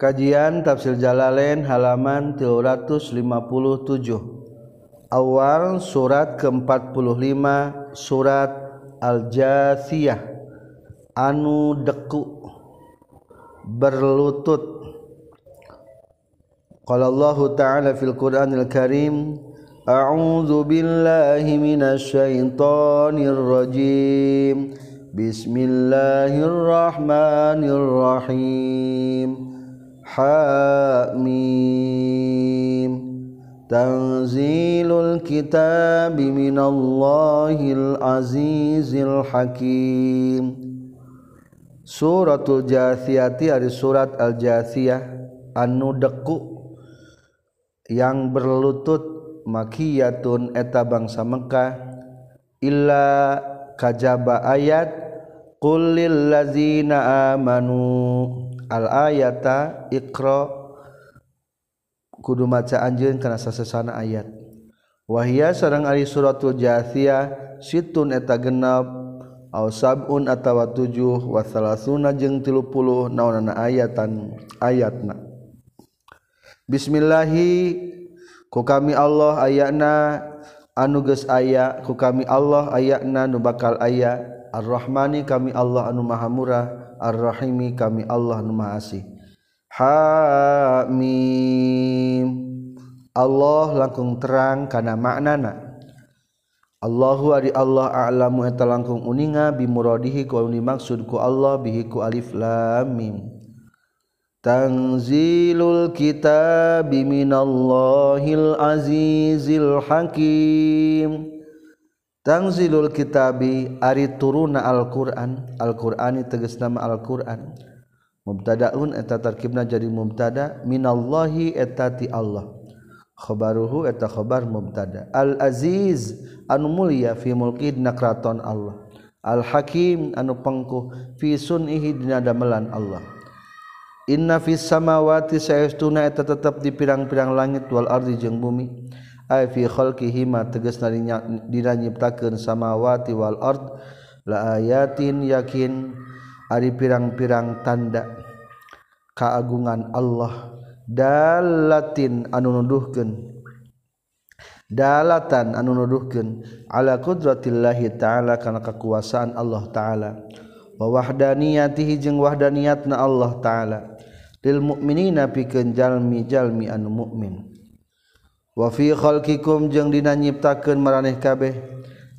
Kajian Tafsir Jalalain halaman 357 Awal surat ke-45 surat Al-Jathiyah. Anu deku. Berlutut. Qala Allah Ta'ala fil Qur'anil Karim A'udzu billahi minasy syaithanir rajim. Bismillahirrahmanirrahim Hamim. Tanzilul kitab minallahil azizil hakim. Suratul Jathiyati ari surat Al-Jathiyah anu deku yang berlutut makiyatun eta bangsa Mekah illa kajaba ayat qul lil ladzina amanu al-ayata Iqra. Kudu maca anjeun kana sasesana ayat. Wahia sareng ari suratul jathiyah situn eta genep aw sabun atawa tujuh wa salasuna jeung 30 naonana ayatan ayatna. Bismillahi ku kami Allah ayatna anuges aya ku kami Allah ayakna nu bakal aya ar-rahmani kami Allah anu maha murah ar-rahimi kami Allah anu maha asih. Hamim. Allah langkung terang kana maknana. Allahu ari Allah a'lamu eta langkung uninga bimuradihi ku maksud ku Allah bihi ku alif lam mim. Tanzilul kitab minallahil azizil hakim. Tanzilul kitabi ari turuna Al-Qur'an. Al-Qur'ani tegas nama Al-Qur'an. Mubtada'un eta tarkibna jadi mubtada. Minallahi eta ti Allah. Khabaruhu eta khabar mubtada. Al-Aziz anu mulia fi mulki dina keraton Allah. Al-Hakim anu pangkuh fi sunihi dina damelan Allah. Inna fis samawati saestuna eta tetep di pirang-pirang langit wal ardi jeung bumi. Ay fi khalqihi ma tegasna dina nyiptakeun samawati wal ard. La ayatin yakin ari pirang-pirang tanda kaagungan Allah. Dalatin anu nuduhkeun. Dalatan anu nuduhkeun. Ala qudratillahi taala kana kekuasaan Allah taala. Wa wahdaniyatihi jeung wahdaniyatna Allah taala. lil mukminina pikeun jalmi-jalmi anu mukmin wa fi khalqikum jeung dina nyiptakeun maraneh kabeh.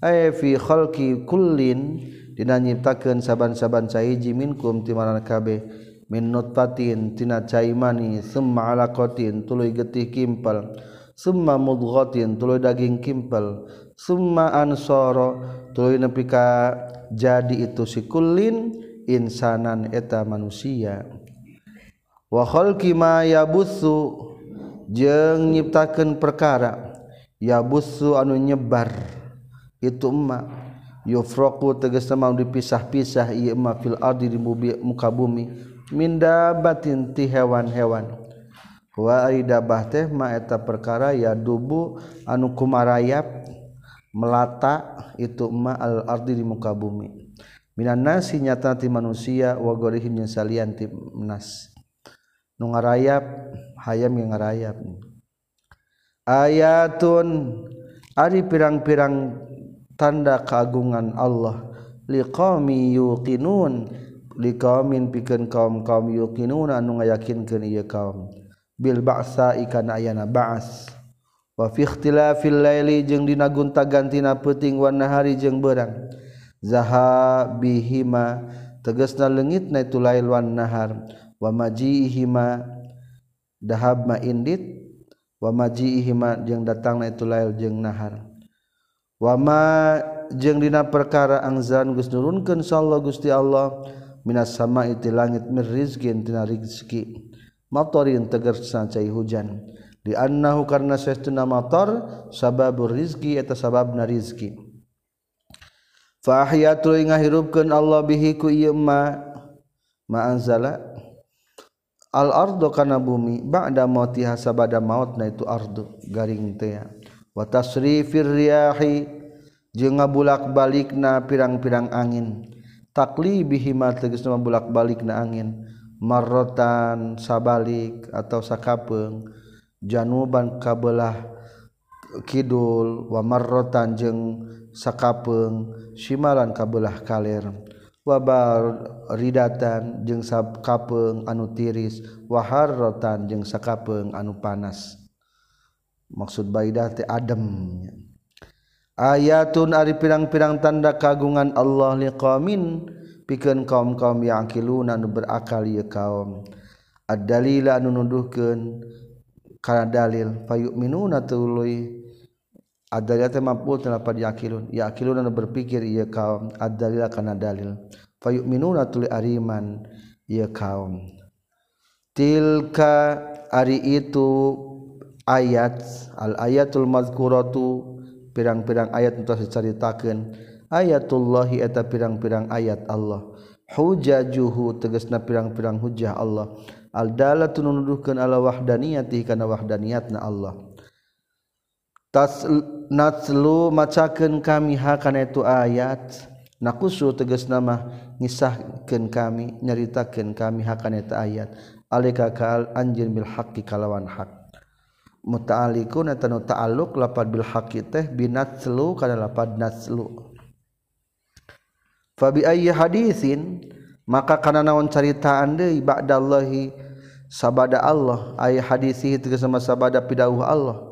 Ay fi khalqi kullin dina nyiptakeun saban-saban sahiji minkum ti maraneh kabeh. Min nutfatin tina cai mani summa alaqatin tuluy getih kimpal. Summa mudghatin tuluy daging kimpal. Summa ansoro tuluy nepi ka jadi itu si kullin insanan eta manusia. wahol kima yabusu jeng nyiptakan perkara. Yabusu anu nyebar itu emak yufroku tegas mau dipisah-pisah iya emak fil ardi di muka bumi. Minda batin ti hewan-hewan. Wa dabah teh ma eta perkara ya dubu anu kumarayap melata itu emak al ardi di muka bumi. Minan nasi nyata ti manusia wa gorihim yang salian ti nas. nu ngarayap hayam yang ngarayap. Ayatun ari pirang-pirang tanda keagungan Allah. Liqami yuqinun liqamin pikeun kaum-kaum yuqinun anu ngayakinkeun ieu kaum. Bil ba'sa ikana ayana ba'as. Wa fi ikhtilafil laili jeung dina gunta-gantina peuting wan nahari jeung beurang. Zahabihima tegasna leungitna itu lail wan nahar. Wamajihima dahab indit. Wamajihima jeung datangna itu lail jeung nahar. Wama jeung dina perkara angzan Gus nurunkeun sallallahu Gusti Allah minas sama itu langit mir rizqin tina rizki matorin tegar sancai hujan. Di annahu karna sestuna mator sababur rizki eta sababna rizki. Fa ahyatu ngahirupkeun Allah bihi ku ieu ma ma anzala al-ardu kana bumi ba'da mautiha sabada mautna itu ardu garing teh wa tasrifir riyahi jeung ngabulak-balikna pirang-pirang angin. Taklibihi ma tegasna bulak-balikna angin. Marrotan sabalik atau sakapeung januban kabelah kidul wa marrotan jeung sakapeung simalan kabelah kaler. wabar ridatan jeung sab anu tiris. Wahar rotan jeung sakapeng anu panas. Maksud baidah teh adem. Ayatun ari pirang-pirang tanda kagungan Allah liqamin pikeun kaum-kaum yaqiluna anu berakal ieu kaum. Ad-dalila anu nuduhkeun kana dalil fayu'minuna tuluy ad-dalil teh mampu tanpa yakilun yakilun anu berpikir ieu kaum ad-dalil kana dalil. Fayu'minuna tuli ariman ieu kaum. Tilka ari itu ayat al ayatul mazkuratu pirang-pirang ayat nu dicaritakeun. Ayatullahi eta pirang-pirang ayat Allah. Hujajuhu tegasna pirang-pirang hujah Allah. Al dalatun nuduhkeun ala wahdaniyati kana wahdaniyatna Allah. tasnatslu macakeun kami hakana itu ayat? Nakusu tegas nama ngisahkeun kami nyaritakeun kami hakana itu ayat. Alika kal anjin bil haqqi kalawan hak. Muta'alikun eta nu ta'alluq lapad bil haqqi teh binatslu kana lapad natslu fa bi ayyi haditsin maka kana naon caritaan deui ba'dallahi sabada Allah. Aya hadisi tegas sama sabada pidauh Allah.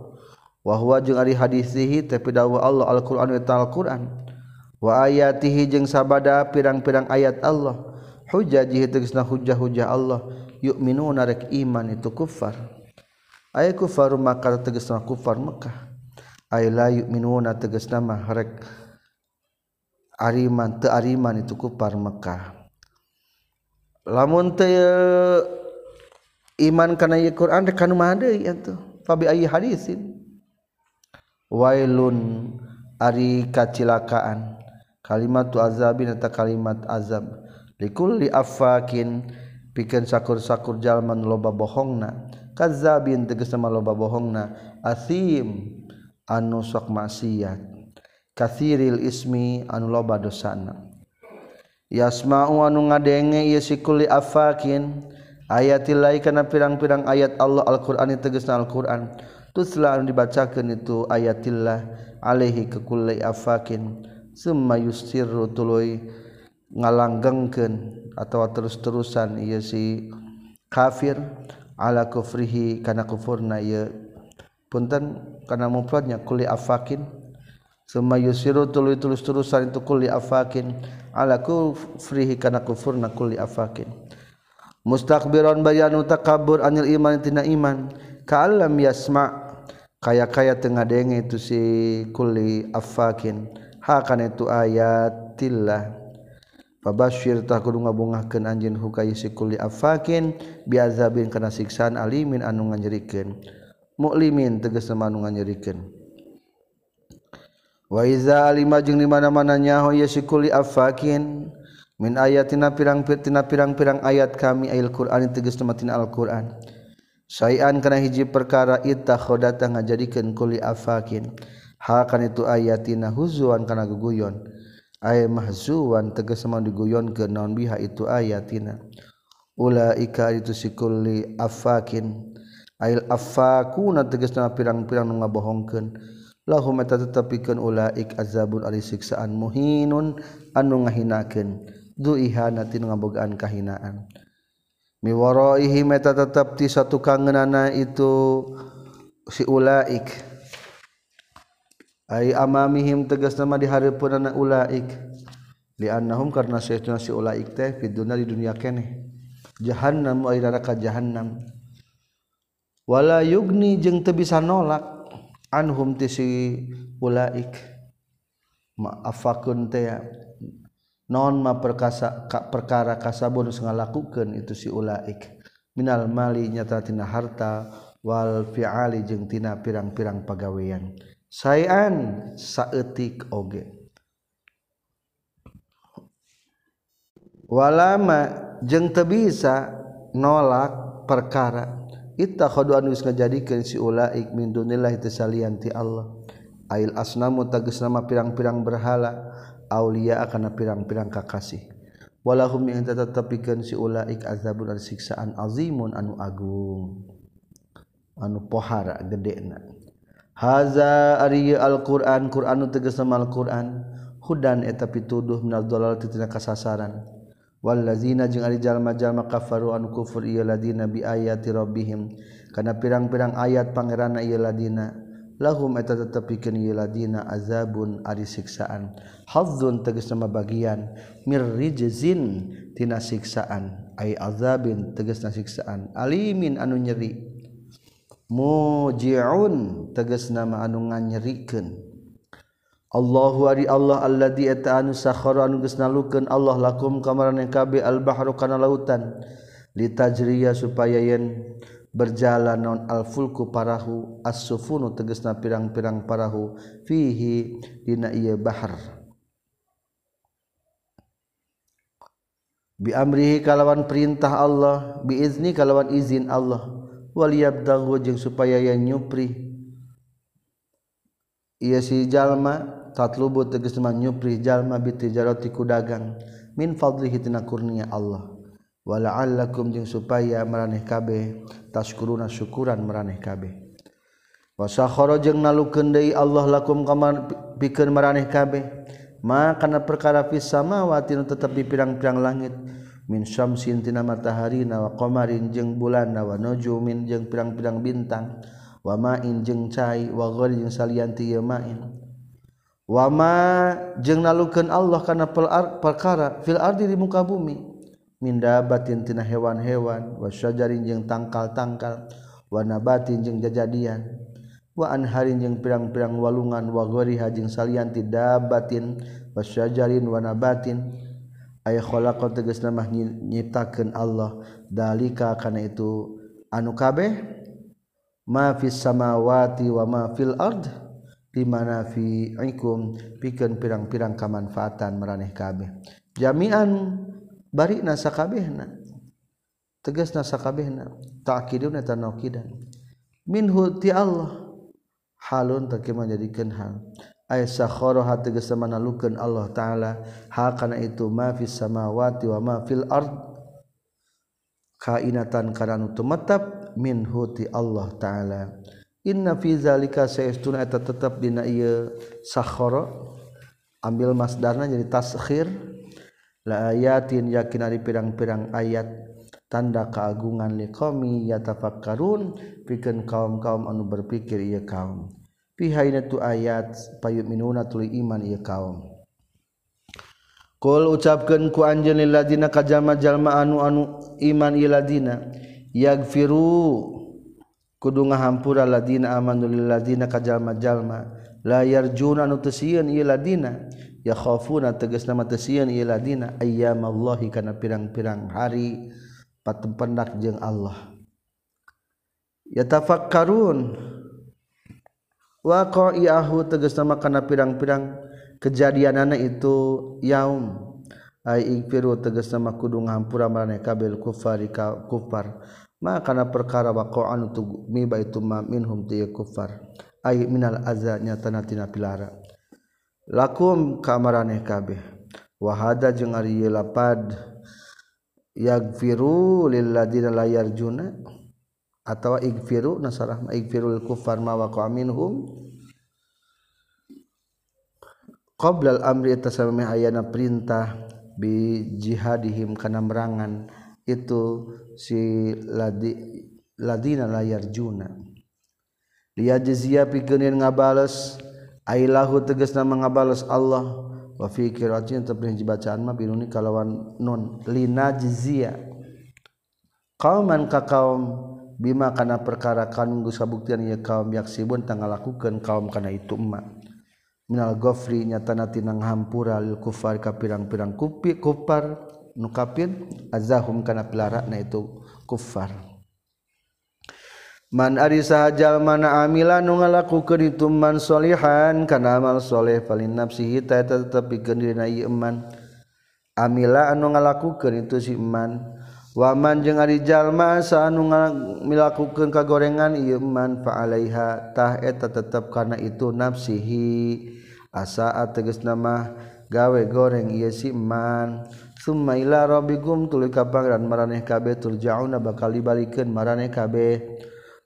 wahwa jeung ari hadisihi teh pidawa Allah Al-Qur'an wa Al-Qur'an. Wa ayatihi jeung sabada pirang-pirang ayat Allah. Hujajihi tegasna hujah-hujah Allah. Yu'minuna rek iman itu kufar. Ay kufar maka tegasna kufar Mekah ay la yu'minuna tegasna mah rek ariman teu ariman itu kufar Mekah lamun teu iman kana Al-Qur'an rek kanu mah deui atuh fa bi ayi hadisin. wailun ari kacilakaan. Kalimat tu azabin eta kalimat azab. Likulli afakin pikeun sakur-sakur jalma loba bohongna. Kadzabin tegas sama loba bohongna. Asim anu sok maksiat. Kathiril ismi anu loba dosana. Yasma'u anu ngadenge ieu sikuli afakin ayatilai kana pirang-pirang ayat Allah Al-Qur'an tegasna al quran tusla dibacakeun itu ayatillah alaihi ke kulli afakin. Summa yusirru tuluy ngalanggengkeun atau terus-terusan ieu si kafir ala kufrihi kana kufurna ieu punten kana mufradnya kulli afakin. Suma yusiru tuluy tulus-tulusan itu kulli afakin ala kufrihi kana kufurna kulli afakin. Mustakbiran bayanu takabur anil iman tina iman kalam yasma. Kaya kaya tengah denge itu si kuli afakin. Hakan itu ayatillah. Fabashir tah kudu ngabungahkeun anjeun hukay si kuli afakin biazabin kana siksaan alimin anu nganyerikeun muklimin tegas anu nganyerikeun Wa iza alima jeung di mana-mana nyaho ye si kuli afakin min ayatina pirang-pirang pirang-pirang ayat kami ayat Qur'an tegas tematina Al-Qur'an. sayan kana hiji perkara itakhodata ngajadikeun kuli afakin. Hakan itu ayatina huzuan kana guguyon ay mahzuan tegas mau diguyon ke naon biha itu ayatina. Ulaika itu sikuli afakin. Ail afakuna nama pirang-pirang nu ngabohongkeun. Lahum eta ulaik azabun ali siksaan muhinun anu ngahinakeun. Duiha natin ngabogaan kahinaan. miwaraihi meta tetap ti satu kangenana itu si ulaik. Ai amamihim tegas nama di hareupeunana ulaik. Liannahum karna saytuna si ulaik teh fi dunya di dunia keneh. Jahannam ai neraka jahannam. Wala yugni jeung teu bisa nolak anhum ti si ulaik. Maafakun teh non ma perkasa ka, perkara kasabun ngalakukeun itu si ulaik. Minal mali nyata tina harta wal fi'ali jeung tina pirang-pirang pagawean. Sayan saeutik oge. Walama jeung teu nolak perkara. Jadikan si ulaikti Allah. Ail asnamu tagis nama pirang-pirang berhala Aulia akan pirang-pirang kakasih. Walahum yang si ulaik azabun ar siksaan azimun anu agung. Anu pohara gedena. Haza ari alquran qur'anu sama alquran. Hudan eta pituduh minal dalal tina kasasaran. Wallazina jeung ari jalma-jalma kafaru anu kufur ieu ladina bi ayati rabbihim. Kana pirang-pirang ayat pangeranna ieu ladina. lahum eta tetep pikeun ladina azabun ari siksaan hazzun tegas nama bagian. Mirrijzin tina siksaan. Ai azabin tegasna siksaan. Alimin anu nyeri. Mujiun tegas nama anu nganyerikeun. Allahu ari Allah alladzi eta anu sakhara anu geus nalukeun. Allah lakum kamaran kabe al-bahru kana lautan. Litajriya supaya yen berjalan non al-fulku parahu as-sufunu teges na pirang-pirang parahu fihi dina iya bahar. Bi amrihi kalawan perintah Allah bi izni kalawan izin Allah. Waliabdahu supaya yang nyupri. Ia si jalma tatlubu tegas teman nyupri jalma bitijarati ku dagang min fadlihi tina kurnia Allah wala'allakum jeung supaya maraneh kabeh taskuruna syukuran maraneh kabeh. Wasakhara jeung nalukeun deui Allah lakum kama pikeun maraneh kabeh. Ma kana perkara fis samawati nu tetep di pirang-pirang langit. Min syamsin tina matahari wa qamarin jeung bulan wa nujumin jeung pirang-pirang bintang. Wa ma'in jeung cai wa ghari jeung salianti ieu ma'in. Wa ma jeung nalukeun Allah kana perkara fil ardi di muka bumi minda batintina hewan-hewan wasyajarin jeung tangkal-tangkal warna batin jeung jajadian wa anharin jeung pirang-pirang walungan wa wagoriha jeung salianti dabatin wasyajarin warna batin nabatin. Khalaqat tegas nama nyiptakeun Allah. Dalika kana itu anu kabeh? Ma fis samawati wa ma fil ard di mana fi ikum pikeun pirang-pirang kamanfaatan maraneh kabeh. Jami'an bari nasakabehna. Tegas nasakabehna. Ta'kidun eta naukidan minhu ti Allah. Halun teu menjadikan hal. Aisa sakharaha tegas manalukeun Allah taala. Ha kana itu ma fis samawati wa ma fil ard. Kainatan kana tumetap minhu ti Allah taala. Inna fi zalika saestuna eta tetep dina ieu sakhara ambil masdarna jadi taskhir. la ayatin yakin ari pirang-pirang ayat tanda keagungan liqami yatafakkarun pikeun kaum-kaum anu berpikir ieu kaum. Pihaina tu ayat payuminuna tuli iman ieu kaum. Qul ucapkeun ku anjeun lil ladina kajama jalma anu anu iman ieu ladina yagfiru kudu ngahampura ladina amanu lil ladina kajama jalma la yarjuna nu teu sieun ieu ladina yakhafuna tegas nama tesieun ieu ladina ayyamallahi kana pirang-pirang hari patempendak jeung Allah. Yatafakkarun. Waqa'iahu tegas nama kana pirang-pirang kejadianana itu yaum. Ay ikfiru tegas nama kudu ngampura marane kabil kufar ka kufar. Ma kana perkara waqa'an tu miba itu ma minhum ti kufar. Ay minal azza tanatina pilara. lakum kamaraneh kabeh. Wahada jeung ari lapad yagfiru lil ladina la yarjuna atawa igfiru nasarah ma igfirul kufar ma waqa minhum qabla al amri tasammi ayana perintah bi jihadihim kana merangan itu si ladi ladina la yarjuna. Liyajziya pikeun ngabales Ailahu tegasna mengabales Allah. Wa fi qiraatin tapi bacaan mah biruni kalawan nun. Linajziya qauman ka kaum bima kana perkara kan geus kabuktian ieu kaum yaksibun tangalakukeun kaum kana itu emma minal ghafri nyatana tinang hampura lil kufar ka pirang-pirang kupi kufar nu kafir azahum kana pilarana itu kufar. Man ari sahajal mana amila nu ngalakukeun itu man solihan kana amal soleh paling nafsihi ta eta tetepikeun dina ieu iman. Amila anu ngalakukeun itu si iman. Wa man jeung ari jalma sa anu ngalakukeun kagorengan ieu iman fa alaiha tah eta tetep kana itu nafsihi. Asa ateges nama gawe goreng ieu si iman. Summa ila rabbikum tuluy ka pangeran maraneh kabeh turjauna bakal dibalikeun maraneh kabeh.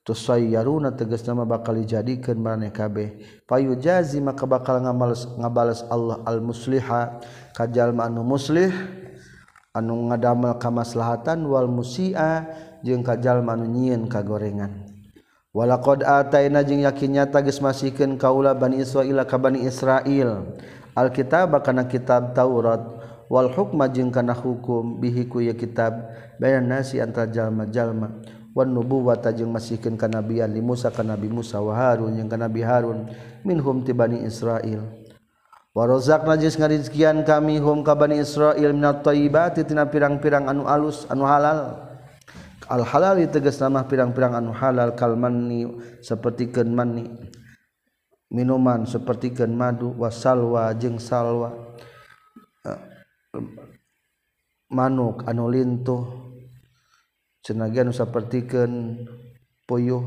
tusayaruna tegas nama bakal dijadikan maraneh kabeh. Payujazi maka bakal ngabales ngabales Allah al musliha ka jalma anu muslih anu ngadamel kamaslahatan wal musia jeung ka jalma anu nyieun kagorengan. Walaqad ataina jeung yakin nyata geus masikeun kaula bani Israil ka bani Israil. Alkitab kana kitab Taurat. Wal hukma jeung kana hukum bihi ku kitab. Bayan nasi antara jalma-jalma wan nubuwata jeung masihkeun kanabian li Musa ka Nabi Musa wa Harun jeung ka Nabi Harun minhum ti Bani Israil. Wa razaqna jeung ngarizkian kami hum ka Bani Israil minat thayyibati tina pirang-pirang anu alus anu halal. Al halal tegas nama pirang-pirang anu halal kal manni sapertikeun manni. Minuman sapertikeun madu wasalwa jeung salwa. Eh, manuk anu lintuh. senajan usapertikeun puyuh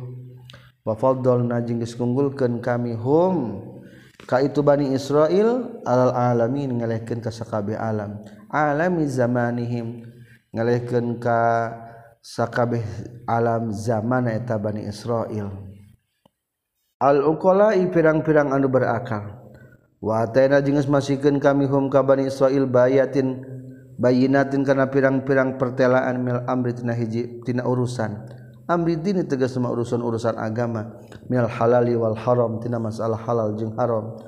wa faddalna jeung geus kami hum ka itu Bani Israil alal alamin ngalehkeun ka sakabeh alam. Alami zamanihim ngalehkeun ka sakabeh alam zaman eta Bani Israil al uqala'i pirang-pirang anu berakal. Wa ataina jeung kami hum ka Bani Israil bayatin bayinatin karena pirang-pirang pertelaan mil amri tina hiji tina urusan. Amri dini tegas sama urusan-urusan agama. Mil halali wal haram tina masalah halal jeng haram.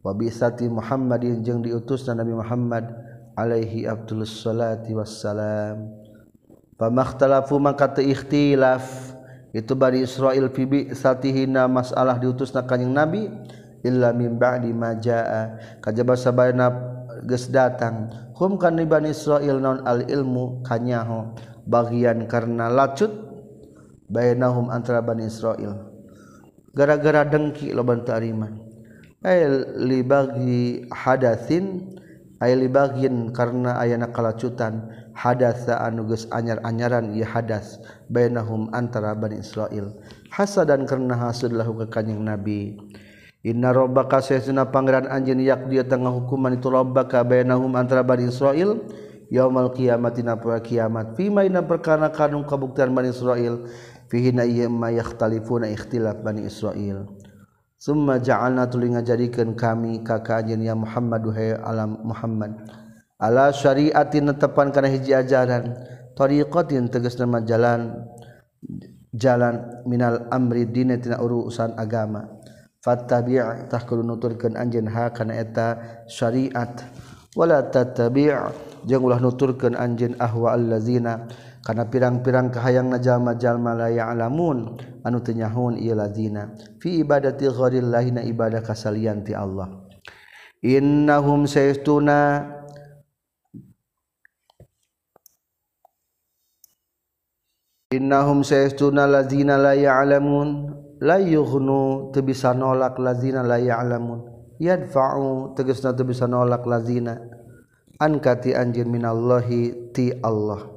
Wa Muhammad muhammadin jeng diutusna nabi muhammad alaihi abdul salati wassalam. Pamakhtalafu maka teu ikhtilaf. Itu bari Israil fi bi'satihina masalah diutusna kanyeng nabi illa min ba'di ma jaa. Kajaba sabayana geus datang hum kan Bani Israil naon al ilmu kanyaho. Bagian karena lacut bainahum antara Bani Israil gara-gara dengki loban tariman ay li bagi hadatsin ay li bagin karena ayana kalacutan hadatsa anu geus anyar-anyaran ieu hadas bainahum antara Bani Israil hasadan karena hasud lahu ka kanjing Nabi Inna robbaka sayyidina pangeran anjeun yak dia tengah hukuman itu robbaka bainahum antara Bani Israil yaumal qiyamati na kiamat. Fima ina perkara kanung kabuktian Bani Israil fihi na yamma yakhtalifuna ikhtilaf Bani Israil. Summa ja'alna tuluy ngajadikeun kami ka ka anjeun ya Muhammad duhe alam Muhammad. Ala syariatin tepan kana hiji ajaran tariqatin tegas nama jalan jalan minal amri dinetina urusan agama. Fattabi' kudu nuturkeun anjeun ha kana eta syariat. Wala tattabi' jeung ulah nuturkeun anjeun ahwa allazina kana pirang-pirang kahayangna jalma-jalma la ya'lamun. Anu teu nyahun ieu lazina. Fi ibadati ghairillahi na ibadah kasalian ti Allah. Innahum sayastuna innahum sayastuna lazina la ya'lamun layuhnu teu bisa nolak lazina la ya'lamun. Yadfa'u tegasna teu bisa nolak lazina. An kati anjeun minallahi ti Allah.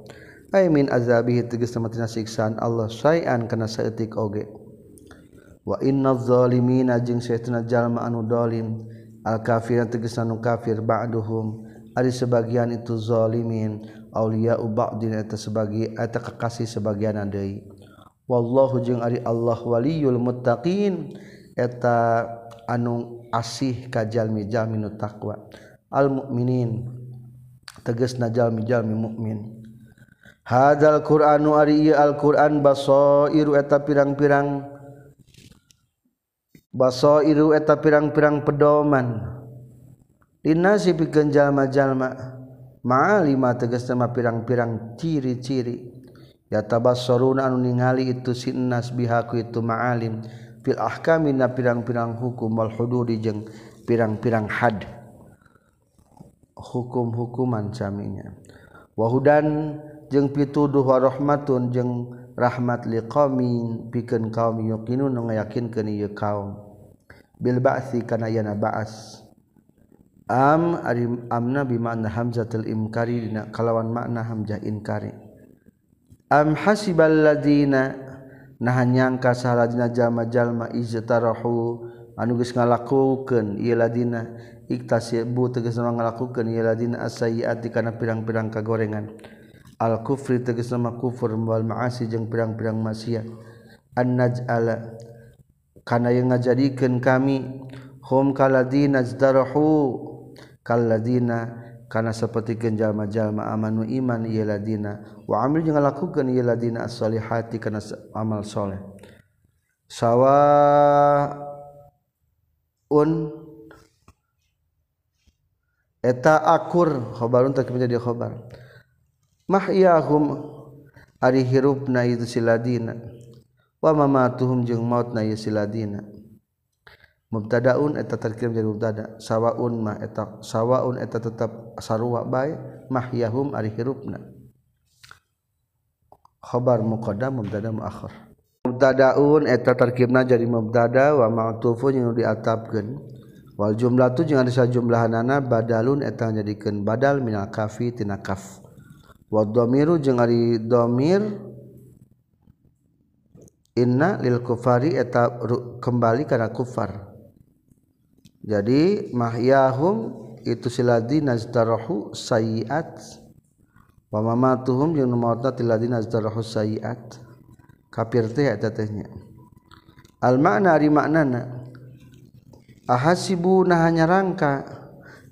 Ay min azabihi tegasna matina siksaan Allah sayan kana saeutik oge. Wa innaz zalimina jeung saeutuna jalma anu zalim al kafir tegasna nu kafir ba'duhum. Ari sebagian itu zalimin. Aulia ba'din eta sebagian eta kekasih sebagian deui wallahu jeung ari Allah waliyul muttaqin. Eta anu asih ka jalmi jalminu taqwa. Al mukminin tegasna jalmi-jalmi mukmin hadzal qur'anu ari ieu alquran basairu eta pirang-pirang. Basairu eta pirang-pirang pedoman. Dinasi pikeun jalma-jalma. Ma'alima tegas pirang-pirang ciri-ciri. Tabasrun anu ningali itu sinnas bihaku itu maalim. Filah kami na pirang-pirang hukum malhududi jeung pirang-pirang had. Hukum-hukuman caminya. Wahudan jeung pituduh warahmatun jeung rahmat liqaumin pikeun kaum yuqinun ngayakinkeun ieu kaum. Bil ba'si kana yana ba'as. Am ari amna bi makna hamzatul imkari dina kalawan makna hamzah inkari am hasiballadzina nah nyangka saharajna jalma-jalma iztarahu anu geus ngalakukeun ieu ladina iktasibu tegasna ngalakukeun ieu ladina asayiati kana pirang-pirang kagorengan. Al kufri tegasna nama kufur wal ma'asi jeung pirang-pirang maksiat. An naj'ala kana yang ngajadikeun kami hum kaladina zdarahu kaladina karena seperti genjallma-jalma amanu iman yeladina waamil jangan lakukan yeladina asholihati karena amalsholeh sawwa un eta akur khobarun tak menjadi khobar. Mahyahum ari hirupna itu siladina wa mamatuhum jeung mautna ya siladina mubtadaun eta terkirim jadi mubtada. Sawaun mah eta sawaun eta tetap sarua bae mahyahum ari hirupna. Khabar muqaddam mubtada muakhir. Mubtadaun eta terkibna jadi mubtada wa ma'tufun yang diatapkeun. Wal jumlah tu jeung ada jumlahanana badalun eta jadikeun badal minal kafi tina kaf. Wadomiru jeung ari domir inna lil kufari eta kembali karena kufar jadi mahyahum itu siladi nazdarahu sayiat. Wa mamatuhum jeung mautna tiladi nazdarahu sayiat. Kafir teh eta tehnya. Al makna ari maknana ahasibu nah nyarangka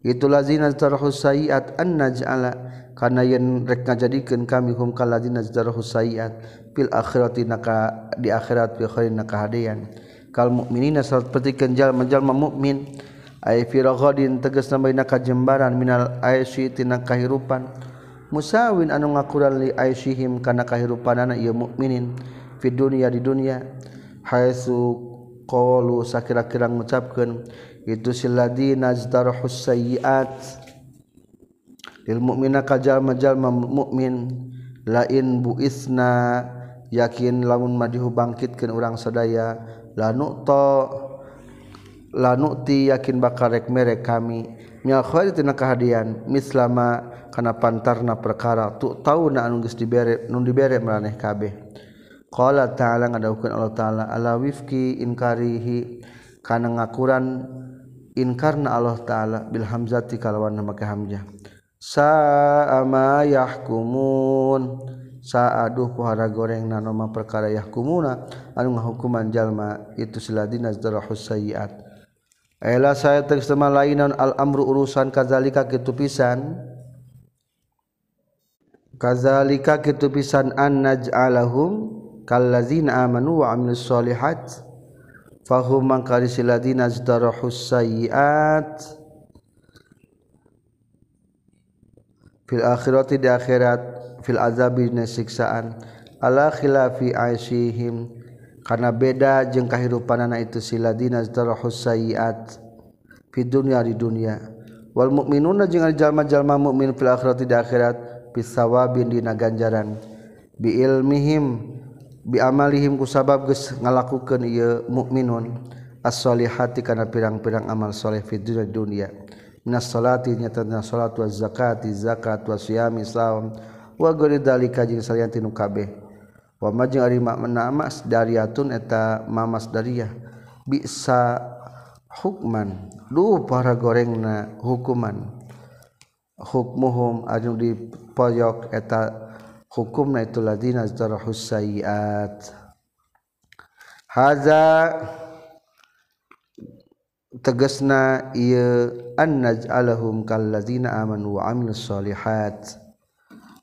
itu lazi nazdarahu sayiat an naj'ala. Kana yen rek ngajadikeun kami hum kaladzi nazdarahu sayiat. Fil akhirati naka di akhirat bi khairin naka hadean. kal mukminina seperti kenjal menjelma mukmin ay fi raghadin tegas namaina kajembaran minal aisy tina kahirupan. Musawin anu ngakuran li aisyihim kana kahirupanana ieu mukminin fi dunya di dunya haitsu qalu sakira-kira ngucapkeun itu siladina zdarhu sayiat lil mukmina kajal majal mukmin lain buisna yakin lamun madihu bangkitkeun urang sadaya lanu to yakin bakal yakin bakarek merek kami minal khairi tina kahadian mislama kana pantarna perkara. Tu tau na anu geus dibere nu dibere maraneh kabeh. Qala ta'ala ngadawukeun Allah taala ala wifki inkarihi kana ngakuran inkarna Allah taala bil hamzati kalawan make hamzah. Sa'a ma yahkumun. saaduh pohara goreng nanoma perkarayah kumuna anu ngahukuman jalma itu siladina zarahus sayiat. Ela saya terima lainan al amru urusan kazalika kitu pisan. Kazalika kitu pisan an naj'alahum kallazina amanu wa amilus solihat fahum man karisiladzina zarahus sayiat. fil akhirati di akhirat fil azabi dina siksaan. Ala khilafi aisyihim karena beda jeung kahirupanana itu siladina zarahus sayiat. Fi dunya di dunya wal mukminuna jeung jalma-jalma mukmin fil akhirati di akhirat bisawabin dina ganjaran. Bi ilmihim bi amalihim kusabab geus ngalakukeun ieu mukminun as-solihati kana pirang-pirang amal soleh fi dunya minas salati nyata dina salat wa zakati zakat wa siyam islam wa ghairi dalika jeung salian tinu kabeh. Wa majeng ari makna mas dariyatun eta mamas dariyah bisa hukman. Duh para gorengna hukuman. Hukmuhum anu di poyok eta hukumna itu ladina zarahus sayiat. Haza tegesna ieu annaj'alahum kallazina amanu wa amilus solihat.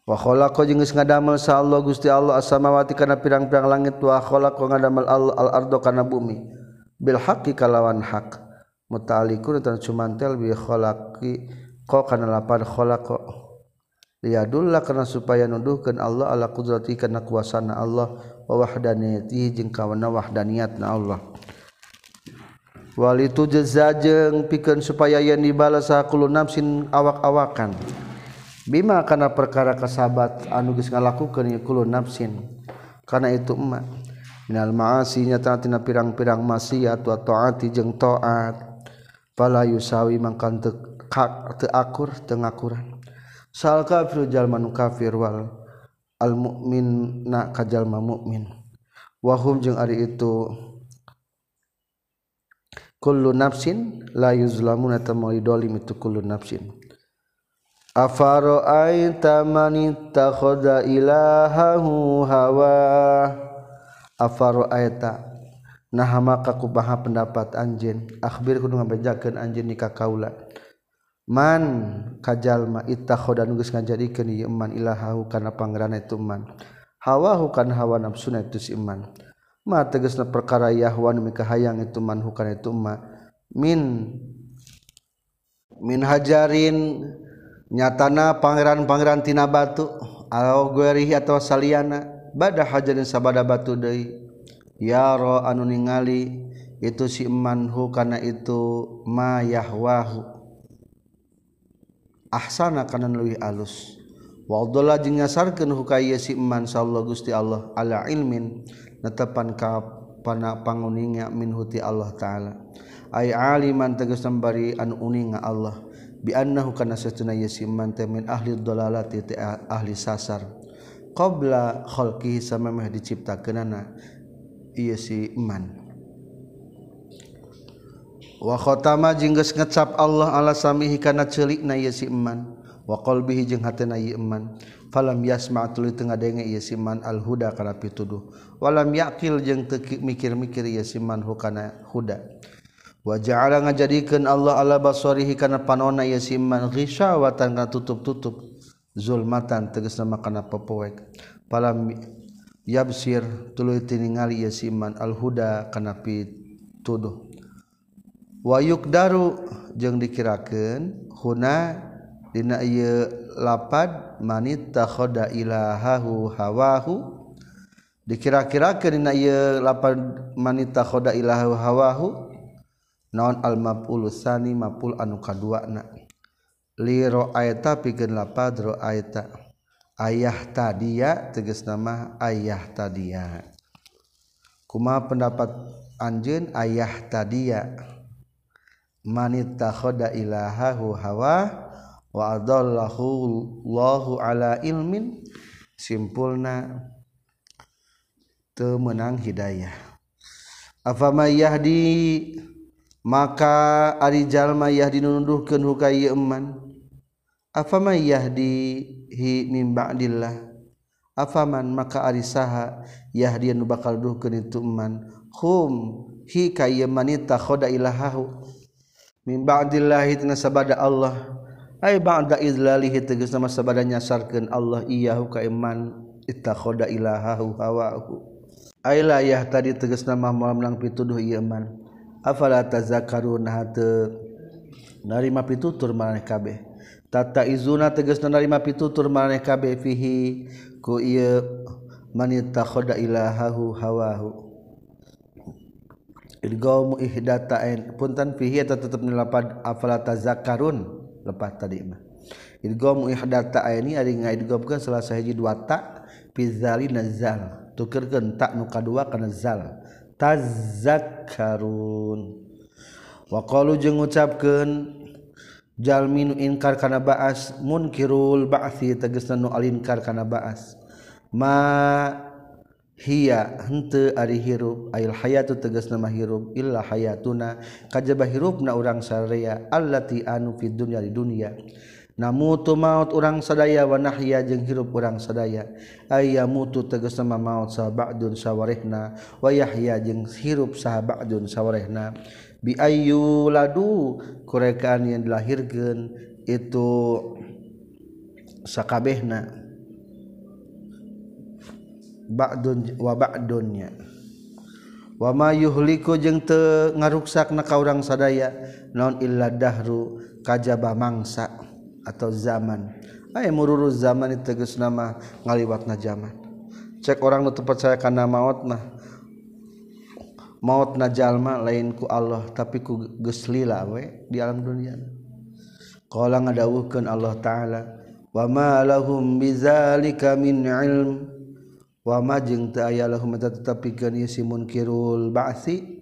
Wa khalaqa jeung geus ngadamel sa Allah Gusti Allah as-samawati kana pirang-pirang langit wa khalaqa ngadamel Allah al-ardo kana bumi. Bil haqqi kalawan hak muta'alliqun tan cumantel bi khalaqi ko kana lapan khalaqa. Liyadullah kana supaya nuduhkeun Allah ala qudrati kana kuasana Allah wa wahdaniyatihi jeung kawana wahdaniyatna Allah. Wal itu jezajeng piken supaya yang dibalakulu nafsin awak-awakan. Bima karena perkara kesahabat anugis ngalakukan yakulu nafsin. Karena itu emmak minal maasinya tatina pirang-pirang maksiat wa taati jeung taat. Fala yusawi mangkan teu teu akur teu ngakuran sal kafir jalma nu kafir wal al mukmin na kajalma mukmin wahum jeung ari itu kullu nafsin la yuzlamuna tamai dolim itu kullu nafsin. Afara'aita man ittakhadha ilahahu hawa. Afara'aita nah maka kubaha pendapat anjeun akhbir kudu ngabejakeun anjeun nikah kaula. Man kajalma ittakhadha nu geus ngajadikeun ieu man ilahahu kana pangeran itu man hawahu kan hawa nafsuna itu iman. ma tegasna perkara Yahwa nu hayang itu manhukan itu ma. Min min hajarin nyatana pangeran-pangeran tina batu atau guerihi atau saliana bada hajarin sabada batu deui. Yaro anu ningali itu si manhu karena itu ma yahwahu. Ahsana kana leuwih alus. Wa dhalla jeung nyasarkeun hukaya si man sallallahu gusti Allah ala ilmin. netepan ka pana panguninga min huti Allah taala. Ay aliman tegas sembari anu uninga Allah bi annahu kana satuna yasiman min ahli dalalati ahli sasar. Qabla khalqi samemeh diciptakeunana ieu si iman. Wa khatama jeung geus ngecap Allah ala samihi kana ceulikna ieu si iman. Wa qalbihi jeung hatena ieu iman. falam yasma tuluy teu ngadenge ieu si man al huda kana pituduh. Walam yaqil jeung teu mikir-mikir ieu siman hukana huda. Wa ja'ala ngajadikeun Allah ala basarihi kana panona ieu siman ghishawatan kana tutup-tutup. Zulmatan tegasna makana pepoek. Falam yabsir tuluy teu ningali siman man al huda kana pituduh. Wa yukdaru jeung dikirakeun huna Dina ieu lapad manit takhoda ilahahu hawahu. Dikira-kira dina ieu lapad manit takhoda ilahahu hawahu. Naon al maf'ul tsani maf'ul anu kaduana. Li ra'aita pikeun lapad ra'aita ayah tadia tegas nama ayah tadia. Kuma pendapat anjeun ayah tadia. Manit takhoda ilahahu hawahu wa adallahu Allahu ala ilmin. Simpulna temenang hidayah. Afama yahdi maka ari jalma yahdi nunduhkeun huka ieu eman. Afama yahdi hi min ba'dillah. Afaman maka ari saha yahdi nu bakal itu eman. Hum hi ka manita khoda ilahahu. Min ba'dillah tina sabada Allah ay ba'da izlalihi tegas nama sabada nyasarkeun Allah iyahu ka iman ittakhoda ilahahu hawahu Aylah tadi teges nama malam menang pituduh iman afala tazakarun hate narima pitutur maneh kabeh. Tata izuna tegas narima pitutur maneh kabeh fihi ku ieu man takhoda ilahahu hawahu idgamu ihdatain puntan fihi eta tetep nilapad afala tazakarun lepas tadi mah. Idgham ihdata ini ari ngaidghamkeun salah sahiji dua ta fizali nazal tukerkeun ta nu kadua kana zal. Tazakkarun. Wa qalu jeung ngucapkeun jalmi nu inkar kana baas munkirul ba'si tegasna nu alinkar kana baas. Ma hiya hente ari hirup ail hayatu tegas nama hirup illa hayatuna kajabah hirupna urang saraya allati anu fid dunya di dunia. Namutu maut urang sadaya wa nahya jeung hirup urang sadaya. Ayamutu tegas nama maut sahabadun sawarehna wa yahya jeung hirup sahabadun sawarehna bi ayyu ladu kurekaan yang dilahirkeun itu sakabehna. bakdun wa wama yuhliku jeung te ngaruksak na ka urang sadaya non illa dahru kajaba mangsa atau zaman. Ai mururu zaman itu tegas nama ngaliwatna zaman. Cek orang nu tepat saya kana maut mah maut na jalma lain ku Allah tapi ku geus lila we di alam dunia. Qala ngadawuhkeun Allah taala wa ma lahum bizalika min ilm. wama jeung teu aya lahum tetapi tetepikeun si munkirul ba'si.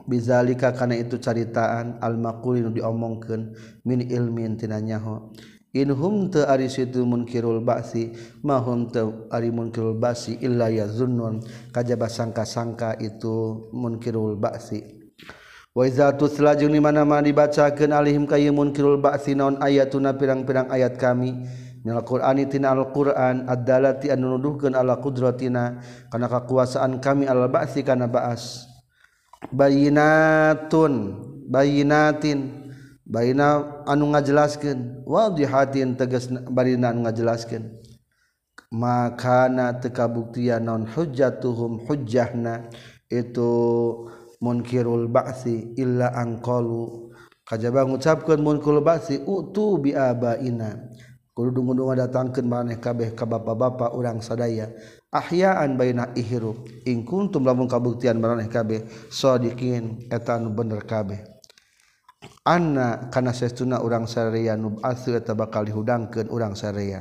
Bizalika kana itu caritaan al-maqulin diomongkeun min ilmin tina nyaho. In hum teu ari situ munkirul ba'si ma hum teu ari munkirul ba'si illa yazunnun. Kajaba sangka-sangka itu munkirul ba'si. Wa iza tusla jeung di mana-mana dibacakeun alihim kayemun kirul ba'si naon ayatuna pirang-pirang ayat kami. minal Qur'ani tina Al-Qur'an ad-dalati anu nuduhkeun ala qudratina kana kami al ba'si kana ba'as. Bayinatun bayinatin bayina anu ngajelaskeun wadihatin teges barina anu ngajelaskeun. Makana tekabuktian non hujjatuhum hujahna itu munkirul ba'si illa angqalu kajaba ngucapkeun munkul ba'si utu bi abaina. dungu-dunga datangkeun maneh kabeh ka bapa-bapa urang sadaya. Ahyaan baina ihrup. Ing kuntum lamun kabuktian maneh kabeh sadiqin eta anu bener kabeh. Anna kana sesuna urang sadaya nu asu eta bakal dihudangkeun urang sadaya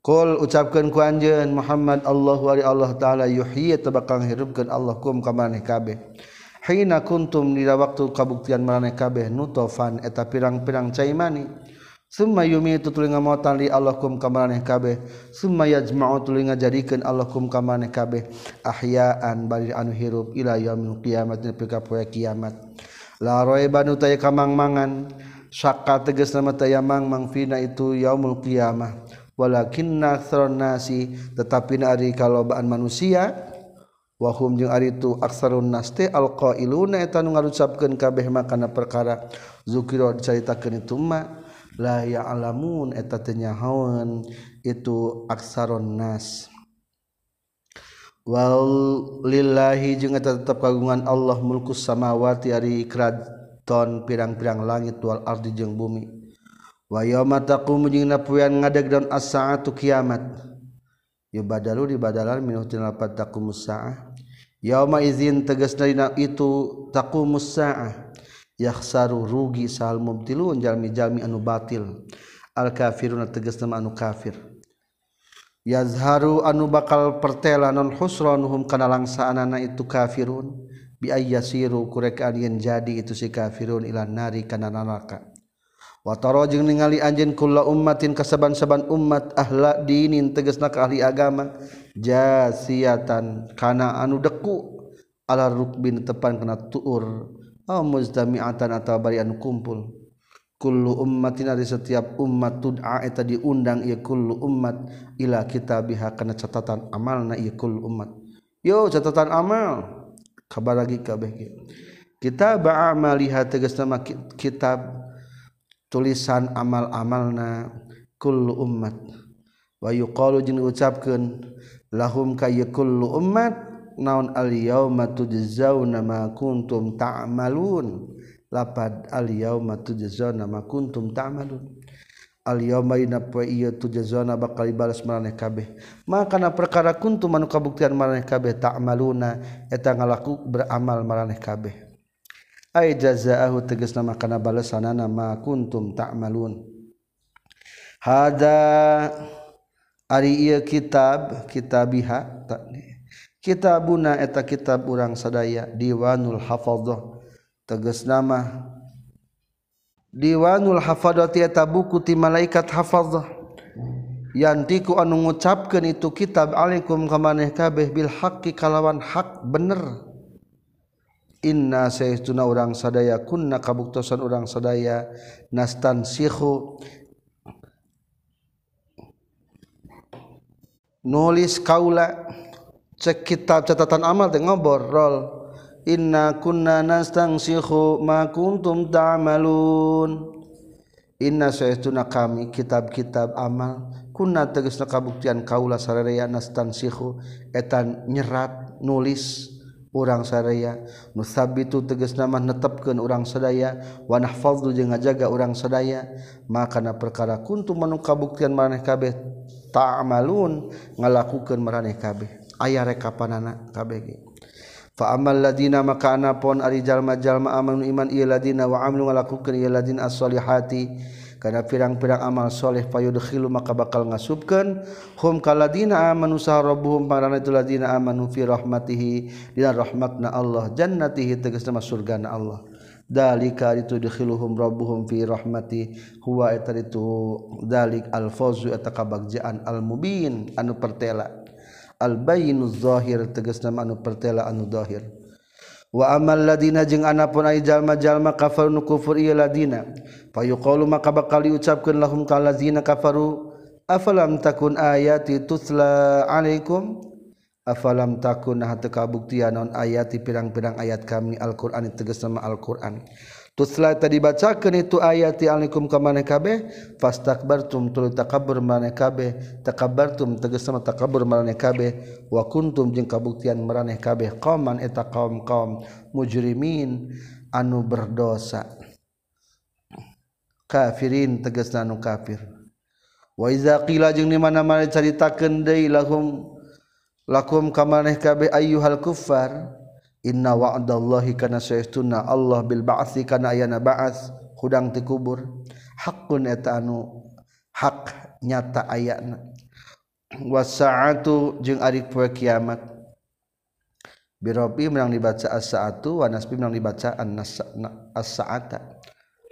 Qul ucapkeun ku anjeun Muhammad Allahu wa Allah taala yuhyi tabakang bakal hirupkeun Allah kum ka maneh kabeh. Hina kuntum dina waktu kabuktian maneh kabeh nutofan eta pirang-pirang cai mani Summa yumitu tuluy ngamotan li Allah kum kamaneh kabeh. Summa yajma'u tuluy ngajadikeun Allah kum kamaneh kabeh ahya'an bari anu hirup ila yaumil qiyamah nepi ka poe kiamat. La raiba nu taya kamangmangan syakka tegas nama taya mangmang fina itu yaumul qiyamah. Walakinna aktsarun nasi tetapi ari kalobaan manusia wahum jeung ari itu aktsarun naste alqailuna eta nu ngarucapkeun kabeh makana perkara zukira dicaritakeun itu mah la ya'lamun eta teu nyahaon itu aksaron nas. Wal lillahi jeung eta tetep kagungan Allah mulkus samawati ari kraton pirang-pirang langit wal ardi jeung bumi. Wa yauma taqumu jeung napoean ngadegdaun as-saatu kiamat. Yubadalu dibadalan minutin lapat taqumus saah. Yauma izin tegas dina itu taqumus saah. yahsaru rugi sahal mubtilun jalmi-jalmi anu batil. Al kafiruna tegas nama anu kafir. Yazharu anu bakal pertela non husranuhum kana langsaanana itu kafirun. Bi ayyasiru kurekaan yen jadi itu si kafirun ilan nari kana neraka. Wa taro jeung ningali anjeun kulla ummatin kasaban-saban umat ahla dinin tegasna ka ahli agama. Jasiatan kana anu deku. Ala rukbin tepan kana tuur. aw mujtami'atan atawa bari anu kumpul. Kullu ummatin ari setiap ummat tud'a eta diundang ieu kullu ummat ila kitabiha kana catatan amalna ieu kullu ummat. Yo catatan amal kabar lagi kabeh ge. Kitab amaliha tegasna kitab tulisan amal-amalna kullu ummat. Wa yuqalu jeung ucapkeun lahum ka kullu ummat naon al-yauma tujzauna ma kuntum ta'malun? Lapad al-yauma tujzauna ma kuntum ta'malun. Al-yauma ina poe ieu tujzauna bakal dibalas maraneh kabeh. Makana perkara kuntum anu kabuktian maraneh kabeh ta'maluna eta ngalaku beramal maraneh kabeh. Ai jazaahu tegasna makana balesanana ma kuntum ta'malun. Hada ari ieu kitab kitabiha tak kitab buna eta kitab urang sadaya diwanul hafadhah. Tegas nama diwanul hafadhah eta buku ti malaikat hafadhah. Yantiku anu ngucapkeun itu kitab alaikum ka maneh kabeh bil haqqi kalawan hak bener. Inna saytuna urang sadaya kunna kabuktosan urang sadaya nastan sihu nulis kaula cek kitab catatan amal teh ngobor rol. Inna kunna nastansikhu ma kuntum ta'malun. Inna saytuna kami kitab-kitab amal kunna tegasna kabuktian kaula saraya nastansikhu etan nyerat nulis urang sadaya nusabitu teges nama netepkeun urang sadaya. Wa nahfazu jeung ngajaga urang sadaya. Maka na perkara kuntum manu kabuktian maraneh kabeh ta'malun ngalakukeun maraneh kabeh. aya rekapanana KBG. Amal ladina maka anapun ari jalma jalma amanu iman ladina ngalakuke iladina as-solihati kana pirang-pirang amalsholeh payudhilu maka bakal ngasupkeun. Hum kaladina amanu usaha robbhum marana itu ladina amanu fi rahmatihi. Dina rahmatna Allah jannatihi tegasna surgana Allah. Dalika itu dikhiluhum rabbuhum fi rahmati. Huwa eta itu dalik al fawzu eta kabagjaan al mubin anu pertela. albainuz zahir tegas nama anu pertela anu zahir. Wa amal ladina jeung anapun ai jalma-jalma kafaru nu kufur ieu ladina. Fayuqalu maka bakal diucapkeun lahum ka ladina kafaru afalam takun ayati tutla alaikum? Afalam takun nah teu kabuktian naon ayati pirang-pirang ayat kami Al-Qur'an tegas nama Al-Qur'an. Tuslah tadi bacakan itu ayat ti alaikum ka maneh kabeh fastakbartum tuluy takabbur maneh kabeh takabbartum tegasna takabbur maneh kabeh wa kuntum jeung kabuktian maraneh kabeh qauman eta kaum-kaum mujrimin anu berdosa. Kafirin tegasna anu kafir. Wa iza qila jeung di mana-mana caritakeun deui lahum lakum ka maneh kabeh ayyuhal kuffar Inna wa'dallahi kana saestuna Allah bil ba'tsi kana ayana ba'ats hudang ti kubur. Haqqun eta anu hak nyata ayana. Wasaatu jeung ari poe kiamat. Birobi menang dibaca as-saatu wa nasbi menang dibaca as-saata.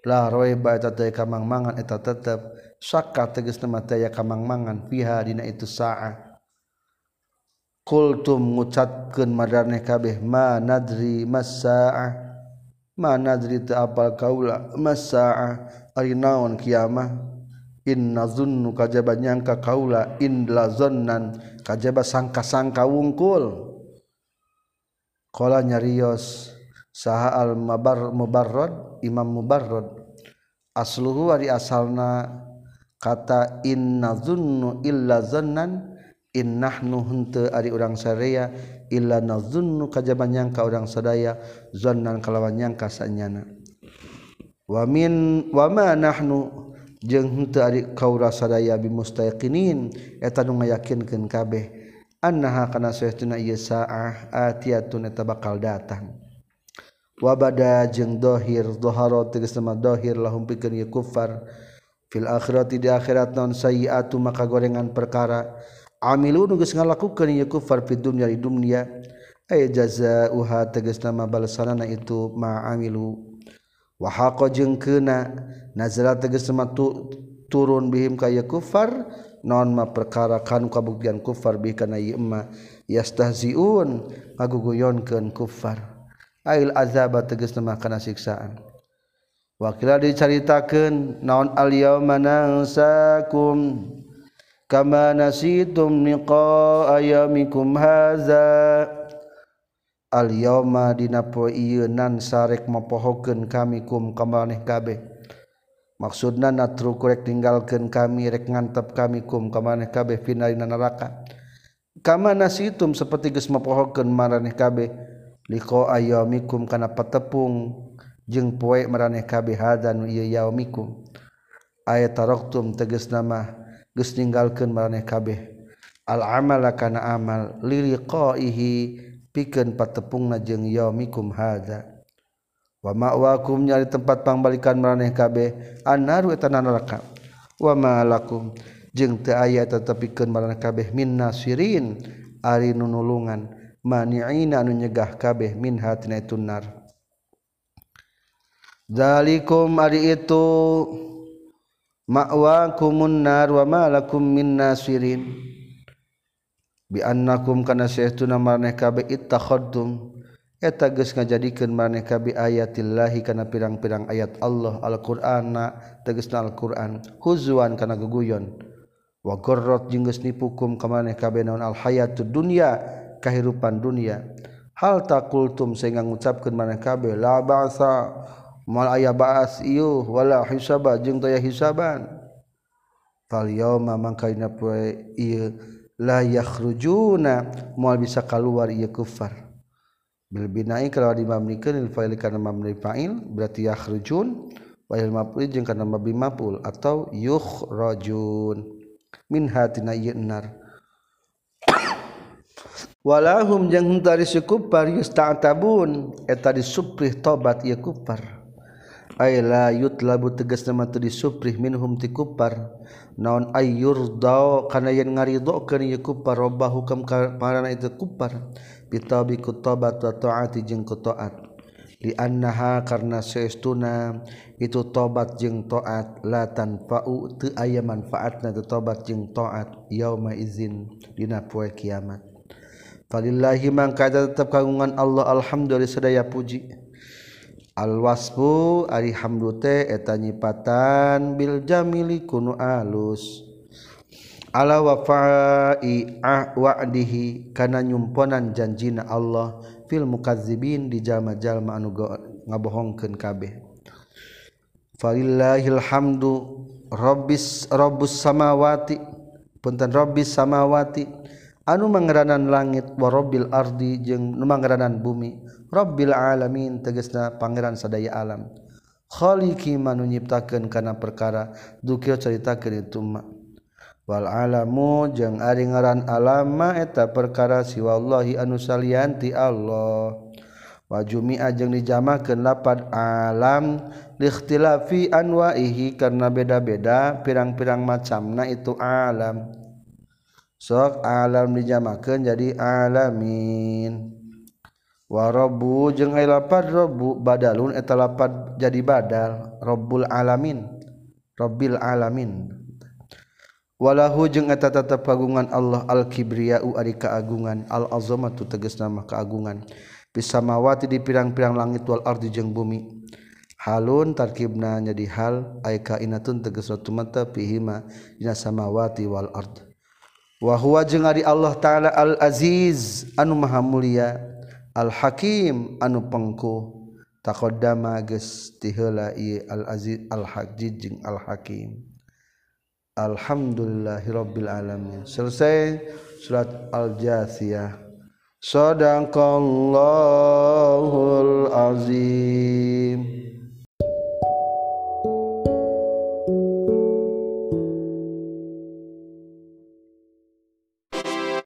La roiba eta teh kamang mangan eta tetep saka tegas nama teh kamang mangan fiha dina itu sa'a. kultum ngucapkeun madarne kabeh ma nadri masaa ma nadri teu apal kaula? Masaa ari naon kiamah? In nazunnu kajaba nyangka kaula in la kajaba sangka-sangka wungkul. Qala nyarios saha al mabar mubarrad? Imam mubarrad. Asluhu ari asalna. Kata in nazunnu illa zannan innahnu henteu ari urang sadaya illa nazunnu kajaba nyangka urang sadaya zannan kalawan nyangka sanyana. Wa min wa ma nahnu jeung henteu ari kaura sadaya bimustaqinin eta nu ngayakinkeun kabeh annaha kana saestuna ieu saah atiyatun eta bakal datang. Wabada jeung dohir doharo tegas nama dohir lahum pikeun ieu kufar. Fil akhirati di akhirat non sayyiatu maka gorengan perkara amilu nu geus ngalakukeun ieu kufar fid dunya di dunya. Ay jazaa'uha tegas nama balasanana itu ma amilu. Wa haqa jeung nazala tegas nama tu, turun bihim ka ieu kufar non ma perkara kanu kabuktian kufar bi kana ieu ma yastahziun ngaguguyonkeun kufar. Ail azaba tegas nama kana siksaan. Wakil diceritakan naon al manangsakum kama nasitum liqa'a ayamikum haza al yauma dina poe ieu nan sarek mapohokeun kami kum kamaneh kabeh. Maksudna natru kurek tinggalkeun kami rek ngantep kami kum kamaneh kabeh fina dina neraka. Kama nasitum seperti geus mapohokeun maraneh kabeh. Liqa ayamikum kana patepung jeung poe maraneh kabeh hadan ieu yaumikum. Ayat taraktum tegas nama geus ninggalkeun maraneh kabeh. Al amala kana amal liliqaihi pikeun patepungna jeung yaumikum hadza. Wa ma'wakum nyari tempat pangbalikan maraneh kabeh. Annaru eta neraka. Wa malakum jeung teu aya tetepikeun maraneh kabeh min nasirin ari nunulungan mani'ina anu nyegah kabeh min hatina itunar zalikum ari itu. ma'wakumunnar wa ma lakum min nasirin. Bi annakum kana saytuna maneh kabe ittakhadtum. Eta geus ngajadikeun maneh kabe ayatillahi kana pirang-pirang ayat Allah Al-Qur'ana tegasna Al-Qur'an. Huzwan kana guguyon wa gharrat jeung geus nipukum ka maneh kabe naon? Al-hayatud dunya kahirupan dunya. Hal taqultum sehingga ngucapkeun maneh kabe la ba'sa mal aya baas iu wala hisaba jeung taya hisaban. Fal yauma mangkaina poe ieu la yakhrujuna moal bisa kaluar ieu kufar. Bil bina'i kalau dimamnikeun il fa'il kana mamni fa'il berarti yakhrujun wa il maf'ul jeung kana mabni maf'ul atau yukhrajun. Min hatina ieu nar walahum jeung tari sukupar yusta'tabun eta disuprih tobat ieu kufar. la yut labu tegas nama tu disuprih minhum ti kupar. Naon ayyur dao kana yen ngaridokeun ye kupar robbahu kam parana itu kupar. Bitabi kutabat wa taati jeung ku taat li annaha karna saestuna itu tobat jeung taat la tanfa'u teu aya manfaatna tu tobat jeung taat yauma izin dina poe kiamat. Falillahi mangka tetap kagungan Allah alhamdulillah sedaya puji. Alwasfu ari hamdute eta nyipatan bil jamili kunu alus. Ala wafa'i ah wa'dihi kana nyumponan janjina Allah fil mukadzibin di jalma-jalma anu ngabohongkeun kabeh. Falillahil hamdu rabbis rabbus samawati punten rabbis samawati anu mangeranan langit warobil ardi jeung mangeranan bumi. Robbil alamin tegesna pangeran sadaya alam. Khaliqi manu nyiptakeun kana perkara dukio caritakeun itu ma wal alamu jeung ari ngaran alama eta perkara siwallahi anu salian ti Allah. Wa jumi'a jeung dijamakeun lapad alam likhtilafi anwaihi karena beda-beda pirang-pirang macamna itu alam. sok alam dijamakan jadi alamin. Warobu jeung ay lapad robu badalun eta lapad jadi badal. Robbul alamin. Robbil alamin. Walahu jeung eta tetap kagungan Allah al kibriyau ari kaagungan al azamatu tegas nama kaagungan bisamawati di pirang-pirang langit wal ardi jeung bumi. Halun tarkibna jadi hal. Ay kainatun tegas ratu mata pihima dina samawati wal ard. wahwa jeung ari Allah taala al aziz anu maha mulia al hakim anu pengku taqaddama geus tiheula ieu al aziz al hakim jeung al hakim alhamdulillahirabbil alamin. Selesai surat al-jasiyah. Sadaqallahul azim.